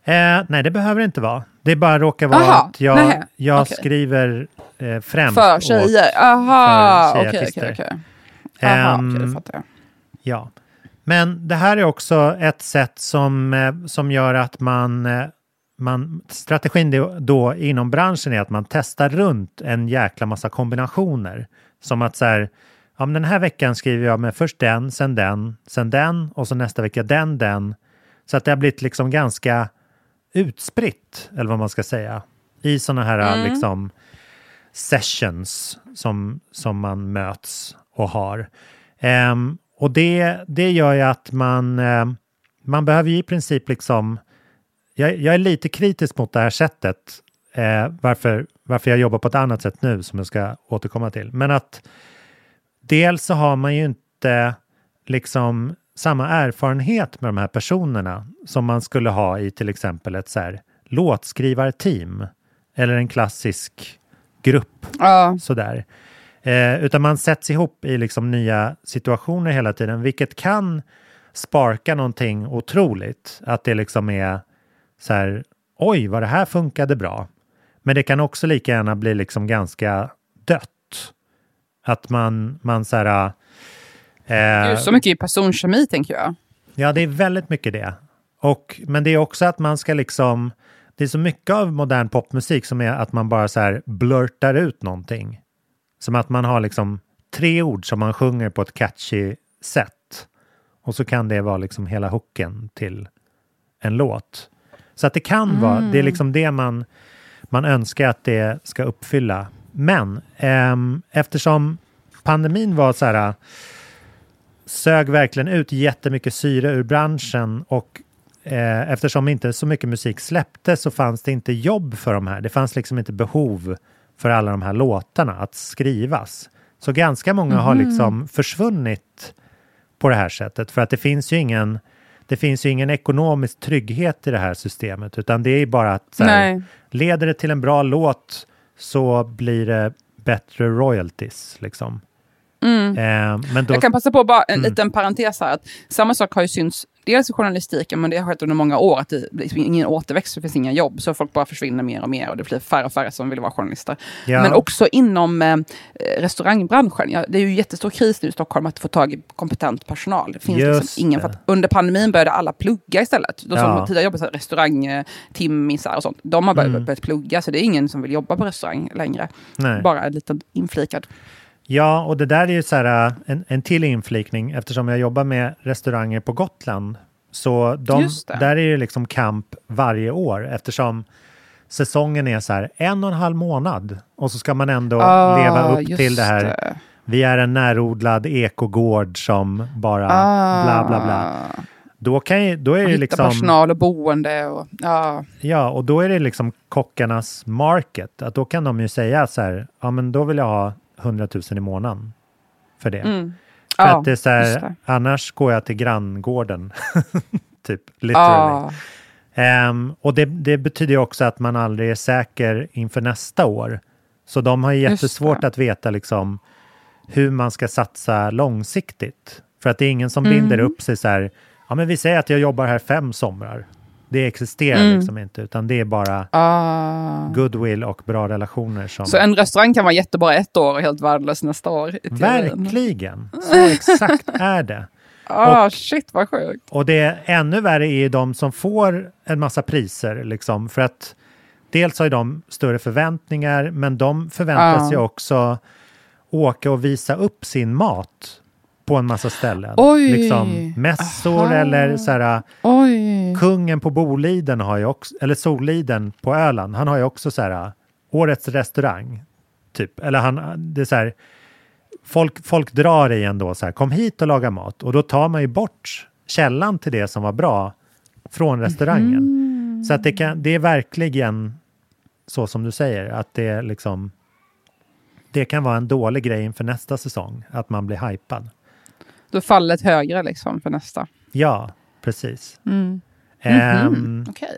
Eh, nej, det behöver det inte vara. Det bara råkar vara Aha, att jag, jag okay. skriver eh, främst för tjejer. Aha, okej, okej, okej. Aha, um, okej, det fattar jag. Ja. Men det här är också ett sätt som, eh, som gör att man eh, man, strategin då, då inom branschen är att man testar runt en jäkla massa kombinationer. Som att så här, ja, men den här veckan skriver jag med först den, sen den, sen den och så nästa vecka den, den. Så att det har blivit liksom ganska utspritt, eller vad man ska säga, i sådana här mm. liksom sessions som, som man möts och har. Um, och det, det gör ju att man, um, man behöver ju i princip liksom, jag, jag, är lite kritisk mot det här sättet, uh, varför, varför jag jobbar på ett annat sätt nu som jag ska återkomma till. Men att dels så har man ju inte liksom samma erfarenhet med de här personerna som man skulle ha i till exempel ett så här låtskrivarteam eller en klassisk grupp. Ja. Sådär. Eh, utan man sätts ihop i liksom nya situationer hela tiden, vilket kan sparka någonting otroligt. Att det liksom är så här, oj, vad det här funkade bra. Men det kan också lika gärna bli liksom ganska dött. Att man, man så här... Eh, det är så mycket i personkemi, tänker jag. Ja, det är väldigt mycket det. Och, men det är också att man ska liksom det är så mycket av modern popmusik som är att man bara så här blurtar ut någonting. Som att man har liksom tre ord som man sjunger på ett catchy sätt. Och så kan det vara liksom hela hooken till en låt. Så att det kan mm. vara, det är liksom det man, man önskar att det ska uppfylla. Men eh, eftersom pandemin var så här sög verkligen ut jättemycket syre ur branschen och eh, eftersom inte så mycket musik släpptes så fanns det inte jobb för de här. Det fanns liksom inte behov för alla de här låtarna att skrivas. Så ganska många mm. har mhm. liksom försvunnit på det här sättet för att det finns ju ingen det finns ju ingen ekonomisk trygghet i det här systemet utan det är bara att här, leder det till en bra låt så blir det bättre royalties liksom. Mm. Eh, men då... Jag kan passa på bara en mm. liten parentes här. Att samma sak har ju synts dels i journalistiken, men det har skett under många år att det blir ingen återväxt, det finns inga jobb, så folk bara försvinner mer och mer och det blir färre och färre som vill vara journalister. Ja. Men också inom eh, restaurangbranschen. Ja, det är ju jättestor kris nu i Stockholm att få tag i kompetent personal. Det finns liksom ingen, för att under pandemin började alla plugga istället. De som ja. tidigare jobbade restaurangtimmisar och sånt, de har börjat, mm. börjat plugga, så det är ingen som vill jobba på restaurang längre. Nej. Bara en liten inflikad. Ja, och det där är ju så här, äh, en, en till inflikning eftersom jag jobbar med restauranger på Gotland. Så de, där är det liksom kamp varje år eftersom säsongen är så här en och en halv månad och så ska man ändå ah, leva upp till det här. Det. Vi är en närodlad ekogård som bara ah. bla bla bla. Då, kan ju, då är det liksom... personal och boende och ja. Ja, och då är det liksom kockarnas market. Att då kan de ju säga så här, ja men då vill jag ha 100 000 i månaden för det. Mm. För ja, att det är så här, annars går jag till granngården. [LAUGHS] typ, literally. Ja. Um, och det, det betyder också att man aldrig är säker inför nästa år. Så de har jättesvårt att veta liksom hur man ska satsa långsiktigt. För att det är ingen som mm. binder upp sig så här, ja men vi säger att jag jobbar här fem somrar. Det existerar mm. liksom inte, utan det är bara ah. goodwill och bra relationer. Som... Så en restaurang kan vara jättebra ett år och helt värdelös nästa år? Verkligen! Så exakt är det. [LAUGHS] Ah, och, shit vad sjukt. Och det ännu värre är de som får en massa priser, liksom, för att dels har de större förväntningar, men de förväntar sig ah. också åka och visa upp sin mat på en massa ställen. Oj. Liksom mässor Aha. eller så här, Oj. Kungen på Boliden har ju också, eller Soliden på Öland, han har ju också så här, årets restaurang. Typ, eller han, det är så här, folk, folk drar i en då så här, kom hit och laga mat. Och då tar man ju bort källan till det som var bra från restaurangen. Mm. Så att det, kan, det är verkligen så som du säger, att det liksom det kan vara en dålig grej inför nästa säsong, att man blir hypad. Då fallet högre liksom för nästa. Ja, precis. Mm. Mm um, okay.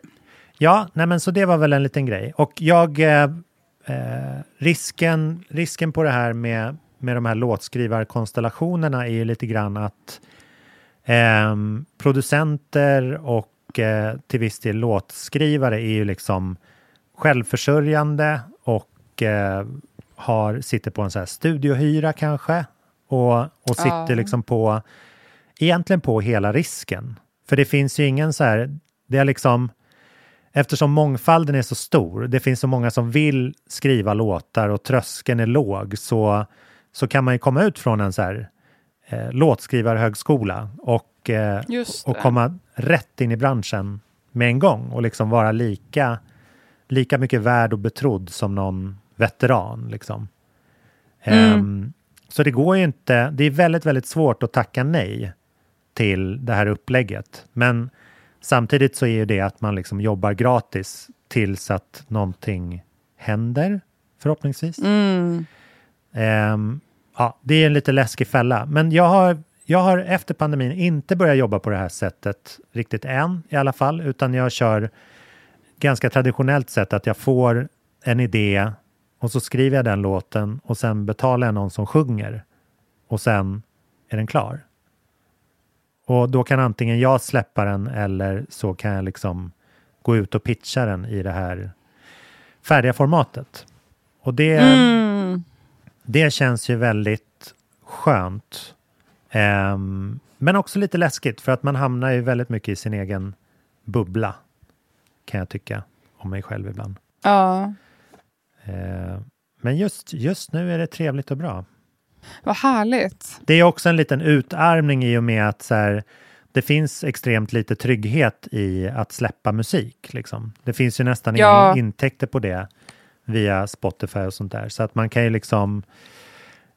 Ja, nej men så det var väl en liten grej. Och jag... Eh, eh, risken, risken på det här med, med de här låtskrivarkonstellationerna är ju lite grann att eh, producenter och eh, till viss del låtskrivare är ju liksom självförsörjande och eh, har, sitter på en så här studiohyra kanske och, och sitter ja. liksom på, egentligen på hela risken. För det finns ju ingen så här, det är liksom, eftersom mångfalden är så stor, det finns så många som vill skriva låtar och tröskeln är låg, så, så kan man ju komma ut från en så här eh, låtskrivarhögskola och, eh, och komma rätt in i branschen med en gång och liksom vara lika, lika mycket värd och betrodd som någon veteran. Liksom. Mm. Um, så det går ju inte, det är väldigt, väldigt svårt att tacka nej till det här upplägget. Men samtidigt så är ju det att man liksom jobbar gratis tills att någonting händer, förhoppningsvis. Mm. Um, ja, det är en lite läskig fälla. Men jag har, jag har efter pandemin inte börjat jobba på det här sättet riktigt än i alla fall, utan jag kör ganska traditionellt sätt att jag får en idé och så skriver jag den låten och sen betalar jag någon som sjunger och sen är den klar. Och då kan antingen jag släppa den eller så kan jag liksom gå ut och pitcha den i det här färdiga formatet. Och det, mm. det känns ju väldigt skönt. Um, men också lite läskigt för att man hamnar ju väldigt mycket i sin egen bubbla. Kan jag tycka om mig själv ibland. Ja. Uh, men just, just nu är det trevligt och bra. Vad härligt. Det är också en liten utarmning i och med att så här, det finns extremt lite trygghet i att släppa musik. Liksom. Det finns ju nästan ja. inga intäkter på det via Spotify och sånt där. Så att man kan ju liksom...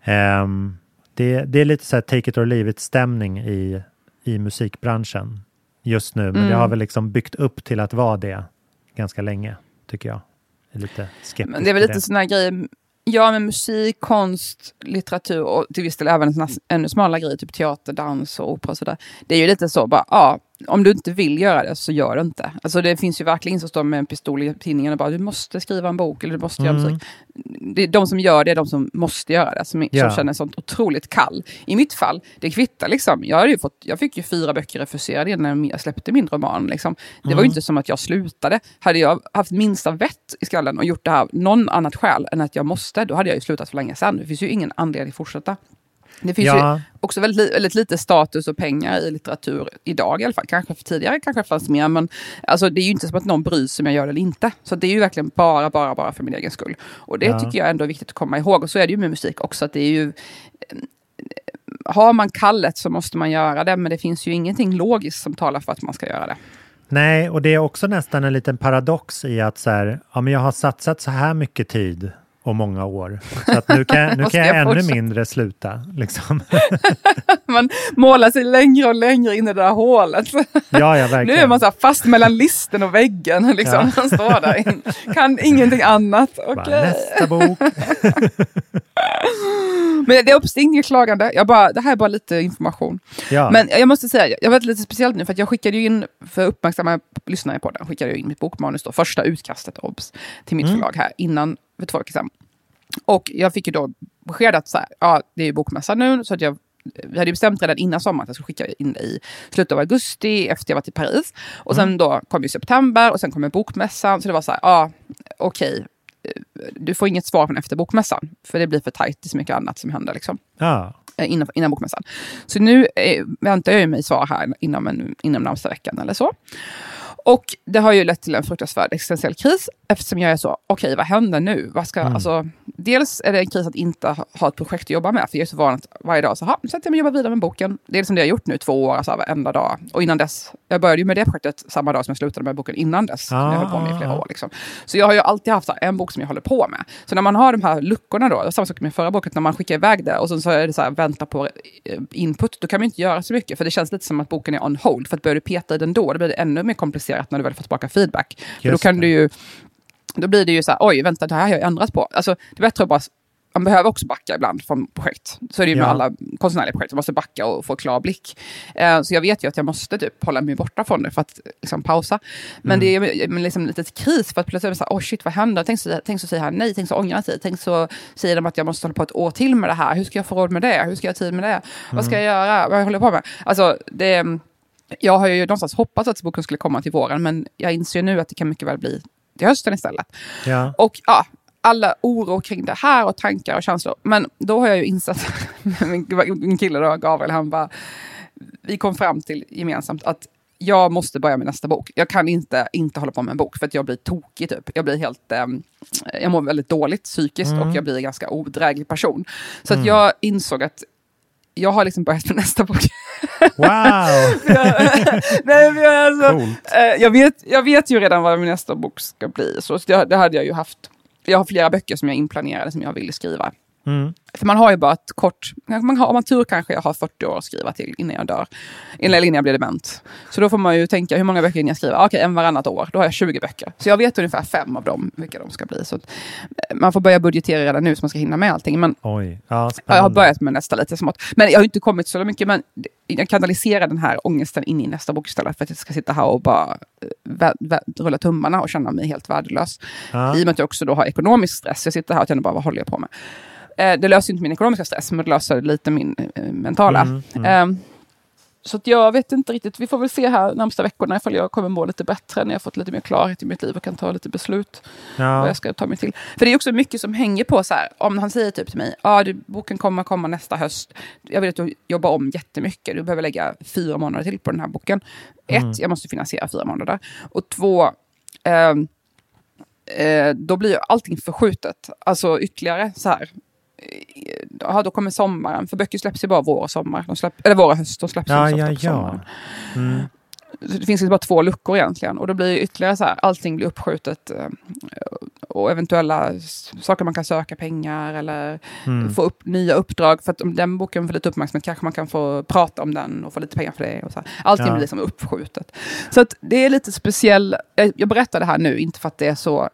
Um, det, det, är lite så här take it or leave it stämning i, i musikbranschen just nu. Men mm. det har väl liksom byggt upp till att vara det ganska länge, tycker jag. Är lite skeptisk Men det är väl lite sådana grejer Ja, med musik, konst, litteratur och till viss del även en ännu smalare grej, typ teater, dans och opera och sådär. Det är ju lite så bara, ja, om du inte vill göra det så gör det inte. Alltså det finns ju verkligen som står med en pistol i tidningen och bara du måste skriva en bok eller du måste mm. göra musik. Det, de som gör det är de som måste göra det, som, yeah. som känner sånt otroligt kall. I mitt fall, det kvittar liksom. Jag, hade ju fått, jag fick ju fyra böcker refuserade när jag släppte min roman. Liksom. Det mm. var ju mm. inte som att jag slutade. Hade jag haft minsta vett i skallen och gjort det här någon annat skäl än att jag måste, då hade jag ju slutat för länge sedan. Det finns ju ingen anledning att fortsätta. Det finns ja. ju också väldigt, väldigt lite status och pengar i litteratur idag i alla fall. Kanske för tidigare kanske fanns mer, men alltså, det är ju inte som att någon bryr sig om jag gör det eller inte. Så det är ju verkligen bara, bara, bara för min egen skull. Och det ja. tycker jag ändå är viktigt att komma ihåg. Och så är det ju med musik också, att det är ju eh, har man kallet så måste man göra det, men det finns ju ingenting logiskt som talar för att man ska göra det. Nej, och det är också nästan en liten paradox i att så här, ja, men jag har satsat så här mycket tid och många år. Så att nu kan, nu kan jag, jag ännu mindre sluta. Liksom. [LAUGHS] man målar sig längre och längre in i det där hålet. Ja, ja, verkligen. Nu är man så fast mellan listen och väggen. Liksom. Ja. Man står där, kan ingenting annat. Okay. Nästa bok. [LAUGHS] Men det är inget klagande. Jag bara, det här är bara lite information. Ja. Men jag måste säga, jag var lite speciellt nu för jag skickade ju in, för uppmärksamma lyssnare på den, skickade jag in mitt bokmanus, då, första utkastet, obs, till mitt mm. förlag här innan för två veckor sedan. Och jag fick ju då besked att så här, ja, det är bokmässa nu, så att jag vi hade bestämt redan innan sommaren att jag skulle skicka in det i slutet av augusti efter jag varit i Paris. Och sen mm. då kom ju september och sen kom bokmässan. Så det var så här, ja okej, okay. du får inget svar från efter bokmässan. För det blir för tajt, det är så mycket annat som händer liksom. Ah. Innan, innan bokmässan. Så nu eh, väntar jag mig svar här inom, en, inom närmsta veckan eller så. Och det har ju lett till en fruktansvärd existentiell kris eftersom jag är så, okej okay, vad händer nu? Vad ska, mm. alltså, dels är det en kris att inte ha ett projekt att jobba med, för jag är så van att varje dag så, nu sätter jag mig och jobbar vidare med boken. Det är liksom det jag har gjort nu två år, alltså varenda dag. Och innan dess, jag började ju med det projektet samma dag som jag slutade med boken innan dess. Ah. Jag höll på med i flera år. Liksom. Så jag har ju alltid haft en bok som jag håller på med. Så när man har de här luckorna då, samma sak med förra boken, när man skickar iväg det och sen så är det så här, vänta på eh, input, då kan man inte göra så mycket, för det känns lite som att boken är on hold. För att börjar du peta i den då, då blir det ännu mer komplicerat när du väl får tillbaka feedback. För då kan det. du ju då blir det ju så här, oj, vänta, det här har jag ändrat på. Alltså, det är bättre att bara man behöver också backa ibland från projekt. Så är det ju med alla konstnärliga projekt, man måste backa och få klar blick. Eh, så jag vet ju att jag måste typ hålla mig borta från det för att liksom, pausa. Men mm. det är liksom lite kris för att plötsligt så här, oh shit vad händer? Tänk så, tänk så säger han nej, tänk så ångrar sig, tänk så säger de att jag måste hålla på ett år till med det här. Hur ska jag få råd med det? Hur ska jag ha tid med det? Mm. Vad ska jag göra? Vad jag håller på med? Alltså, det, jag har ju någonstans hoppats att boken skulle komma till våren, men jag inser nu att det kan mycket väl bli till hösten istället. Ja. Och ja, alla oro kring det här och tankar och känslor. Men då har jag ju insett, [LAUGHS] min kille då, Gabriel, han bara, vi kom fram till gemensamt att jag måste börja med nästa bok. Jag kan inte inte hålla på med en bok för att jag blir tokig typ. Jag blir helt, eh, jag mår väldigt dåligt psykiskt mm. och jag blir en ganska odräglig person. Så mm. att jag insåg att jag har liksom börjat med [LAUGHS] nästa bok. Wow! [LAUGHS] nej, men jag, alltså, eh, jag, vet, jag vet ju redan vad min nästa bok ska bli, så det, det hade jag ju haft. Jag har flera böcker som jag inplanerade som jag ville skriva. Mm. För man har ju bara ett kort, man har, om man tur kanske jag har 40 år att skriva till innan jag dör. Eller innan jag blir dement. Så då får man ju tänka, hur många böcker hinner jag skriva? Okej, okay, en varannat år. Då har jag 20 böcker. Så jag vet ungefär fem av dem, vilka de ska bli. Så eh, man får börja budgetera redan nu så man ska hinna med allting. Men Oj, ja, jag har börjat med nästa lite smått. Men jag har inte kommit så mycket. Men jag kanaliserar den här ångesten in i nästa bok istället för att jag ska sitta här och bara eh, rulla tummarna och känna mig helt värdelös. Ja. I och med att jag också då har ekonomisk stress. Jag sitter här och känner bara, vad håller jag på med? Eh, det löser inte min ekonomiska stress, men det löser lite min eh, mentala. Mm, mm. Eh, så jag vet inte riktigt. Vi får väl se här närmsta veckorna ifall jag kommer må lite bättre när jag fått lite mer klarhet i mitt liv och kan ta lite beslut. Ja. Vad jag ska ta mig till. För det är också mycket som hänger på så här. Om han säger typ till mig, ja ah, boken kommer komma nästa höst. Jag vill att du jobbar om jättemycket. Du behöver lägga fyra månader till på den här boken. Mm. Ett, jag måste finansiera fyra månader. Och två, eh, eh, då blir allting förskjutet. Alltså ytterligare så här ja, då kommer sommaren. För böcker släpps ju bara vår och sommar. De släpp, eller vår och höst, de släpps ja, ju ja, på ja. sommaren. Mm. Det finns bara två luckor egentligen. Och då blir ytterligare så här, allting blir uppskjutet. Eh, och eventuella saker man kan söka pengar eller mm. få upp nya uppdrag. För att om den boken får lite uppmärksamhet kanske man kan få prata om den och få lite pengar för det. Och så här. Allting ja. blir liksom uppskjutet. Så att det är lite speciellt. Jag berättar det här nu, inte för att det är så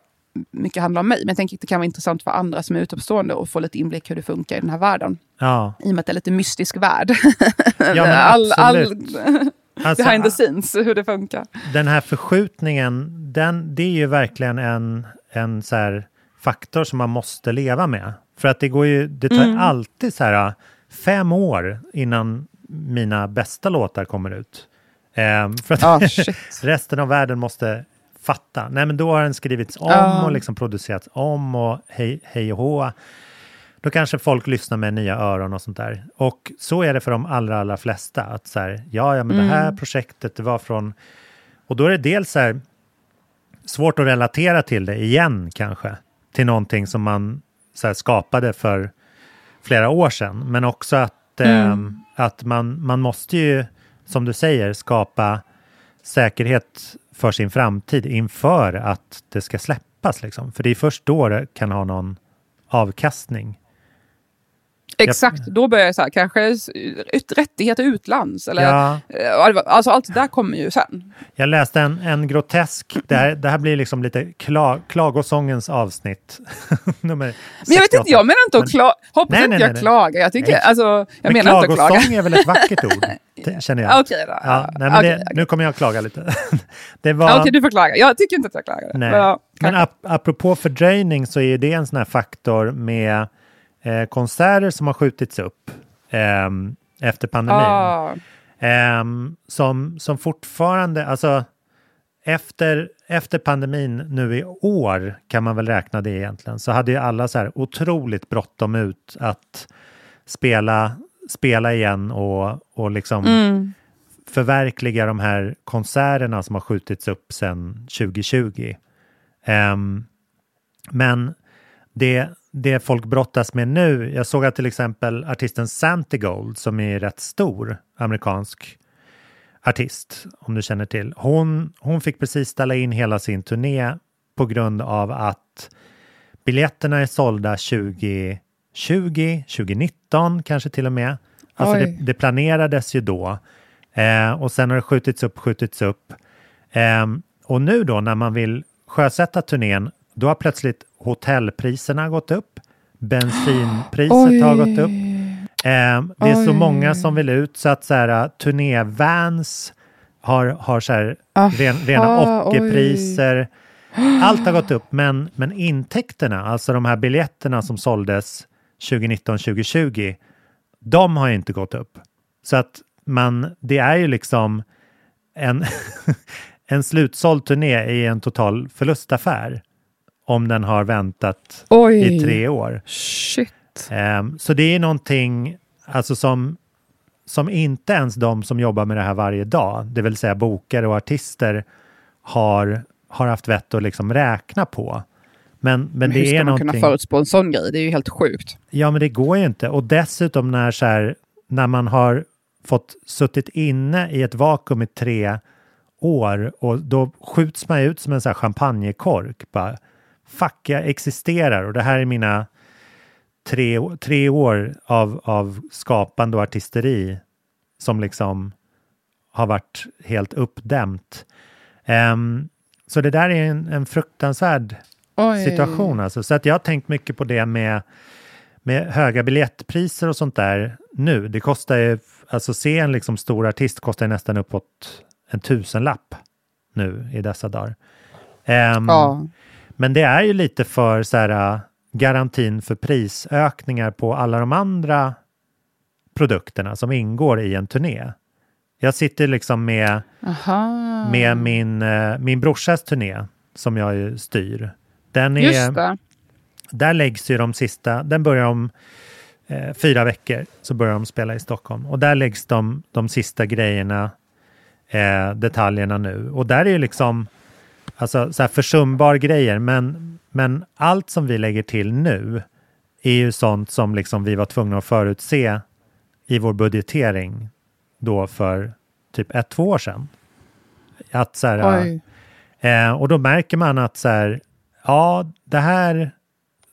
mycket handlar om mig. Men jag tänker att det kan vara intressant för andra som är utomstående och få lite inblick hur det funkar i den här världen. Ja. I och med att det är lite mystisk värld. Ja, [LAUGHS] all, all, alltså, behind the scenes, hur det funkar. Den här förskjutningen, den, det är ju verkligen en, en så här faktor som man måste leva med. För att det går ju, det tar mm. alltid så här fem år innan mina bästa låtar kommer ut. Eh, för att oh, [LAUGHS] resten av världen måste fatta. Nej, men då har den skrivits om uh. och liksom producerats om och hej, hej och hå. Då kanske folk lyssnar med nya öron och sånt där. Och så är det för de allra, allra flesta. Att så här, ja, ja, men mm. det här mm. projektet, det var från... Och då är det dels så här, svårt att relatera till det igen kanske. Till någonting som man så här, skapade för flera år sedan. Men också att, mm. eh, att man, man måste ju, som du säger, skapa säkerhet för sin framtid inför att det ska släppas. Liksom. För det är först då det kan ha någon avkastning. Exakt, då börjar jag så här, kanske rättigheter utlands. Eller, ja. Eh, alltså allt det där kommer ju sen. Jag läste en, en grotesk, det här, det här blir liksom lite kla, klagosångens avsnitt. [LAUGHS] men jag vet inte, jag menar inte att klaga. Hoppas nej, inte nej, jag nej, klagar. Jag, tycker, alltså, jag men menar inte att klaga. Klagosång är väl ett vackert [LAUGHS] ord, känner jag. Okej då. Ja, nej, men det, okay. Nu kommer jag att klaga lite. [LAUGHS] det var... Okej, okay, du får klaga. Jag tycker inte att jag klagar. Nej. Men, men ap apropå fördröjning så är det en sån här faktor med eh, konserter som har skjutits upp eh, efter pandemin. Oh. Eh, som, som fortfarande, alltså efter, efter pandemin nu i år kan man väl räkna det egentligen, så hade ju alla så här otroligt bråttom ut att spela, spela igen och, och liksom mm. förverkliga de här konserterna som har skjutits upp sedan 2020. Um, ehm, men det, det folk brottas med nu, jag såg att till exempel artisten Santigold som är rätt stor amerikansk artist, om du känner till, hon, hon fick precis ställa in hela sin turné på grund av att biljetterna är sålda 2020, 2019 kanske till och med. Alltså det, det, planerades ju då eh, och sen har det skjutits upp, skjutits upp. Eh, och nu då när man vill sjösätta turnén, då har plötsligt hotellpriserna gått upp. Bensinpriset [GASPS] har gått upp. Eh, det är Oj. så många som vill ut så att så här, turnévans har, har så här, ren, rena ockerpriser. Allt har gått upp, men, men intäkterna, alltså de här biljetterna som såldes 2019-2020, de har inte gått upp. Så att man, det är ju liksom en, [LAUGHS] en slutsåld turné i en total förlustaffär om den har väntat Oj. i tre år. Shit. Um, så det är någonting alltså som, som inte ens de som jobbar med det här varje dag, det vill säga bokare och artister, har, har haft vett att liksom räkna på. Men, men, men det hur ska är man någonting... kunna förutspå en sån grej? Det är ju helt sjukt. Ja, men det går ju inte. Och dessutom när, så här, när man har fått suttit inne i ett vakuum i tre år och då skjuts man ut som en så här champagnekork. Bara, fuck, jag existerar och det här är mina tre, tre år av, av skapande och artisteri som liksom har varit helt uppdämt. Um, så det där är en, en fruktansvärd Oj. situation. Alltså. Så att jag har tänkt mycket på det med, med höga biljettpriser och sånt där nu. Det kostar ju, alltså se en liksom stor artist kostar nästan uppåt en tusenlapp nu i dessa dagar. Um, ja. Men det är ju lite för så här, garantin för prisökningar på alla de andra produkterna som ingår i en turné. Jag sitter liksom med, med min, uh, min brorsas turné som jag ju styr. Den är. Där läggs ju de sista, den börjar om eh, fyra veckor, så börjar de spela i Stockholm. Och där läggs de, de sista grejerna, eh, detaljerna nu. Och där är ju liksom, alltså så här försumbar grejer, men, men allt som vi lägger till nu är ju sånt som liksom vi var tvungna att förutse i vår budgetering då för typ ett, två år sedan. Att så här, eh, och då märker man att så här, ja, det här,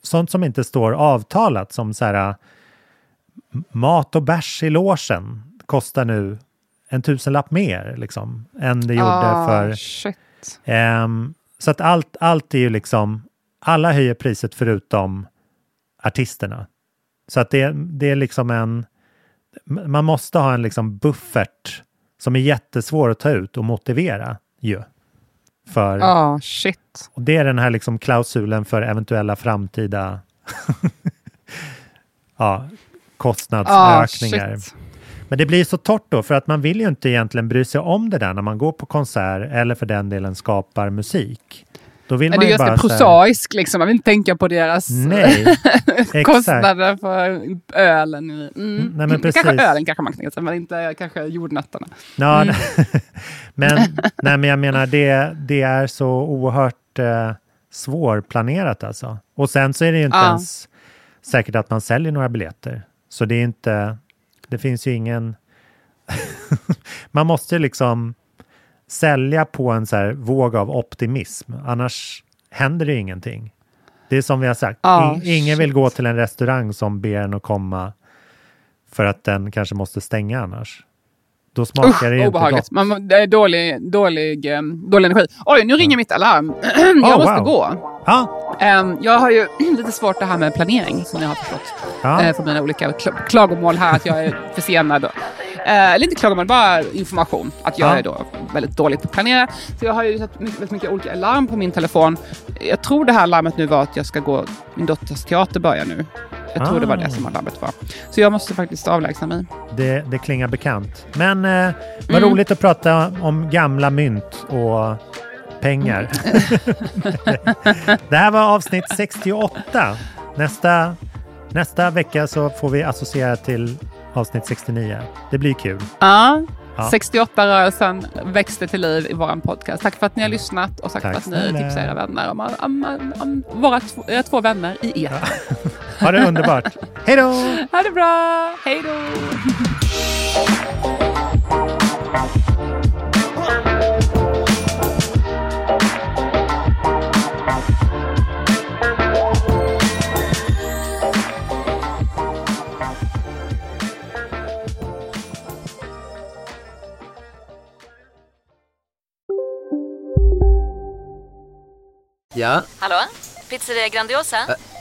sånt som inte står avtalat som så här mat och bärs i låsen kostar nu en tusenlapp mer liksom än det gjorde oh, för... Um, så att allt, allt är ju liksom, alla höjer priset förutom artisterna. Så att det, det är liksom en, man måste ha en liksom buffert som är jättesvår att ta ut och motivera ju. För, oh, shit. Och det är den här liksom klausulen för eventuella framtida [LAUGHS] ja, kostnadsökningar. Oh, Men det blir så torrt då, för att man vill ju inte egentligen bry sig om det där när man går på konsert eller för den delen skapar musik. Då vill man det är ganska prosaisk, liksom. man vill inte tänka på deras Nej, [LAUGHS] kostnader för ölen. Mm. mm. Nej, men precis. Kanske ölen kanske man sig, men inte kanske jordnötterna. Ja, mm. [LAUGHS] men, nej, men jag menar, det, det är så oerhört eh, svårplanerat alltså. Och sen så är det ju inte ja. ens säkert att man säljer några biljetter. Så det är inte, det finns ju ingen... [LAUGHS] man måste liksom sälja på en så våg av optimism. Annars händer det ingenting. Det är som vi har sagt, oh, ingen vill gå till en restaurang som ber en att komma för att den kanske måste stänga annars. Då smakar Usch, det ju inte gott. Man, det är dålig, dålig, um, dålig energi. Oj, nu ringer ja. mitt alarm. [CLEARS THROAT] jag oh, måste wow. gå. Ah. Um, jag har ju [CLEARS THROAT] lite svårt det här med planering som jag har förstått. Ah. Uh, för mina olika kl klagomål här att jag är [LAUGHS] försenad. Eh, eller inte klagomål, bara information. Att jag ja. är då väldigt dåligt på att planera. Så jag har ju satt mycket, väldigt mycket olika larm på min telefon. Jag tror det här larmet nu var att jag ska gå, min dotters teater börjar nu. Jag ah. tror det var det ah. som larmet var. Så jag måste faktiskt avlägsna mig. Det, det klingar bekant. Men eh, vad mm. roligt att prata om gamla mynt och pengar. [LAUGHS] det här var avsnitt 68. Nästa, nästa vecka så får vi associera till avsnitt 69. Det blir kul. Ja. Ja. 68-rörelsen växte till liv i vår podcast. Tack för att ni har lyssnat och tack, tack för att ni tipsar era vänner om, om, om, om våra era två vänner i er. Ja. Ha det underbart. [LAUGHS] Hej då! Ha det bra. Hej då! Ja? Hallå? Pizzeria Grandiosa? Ä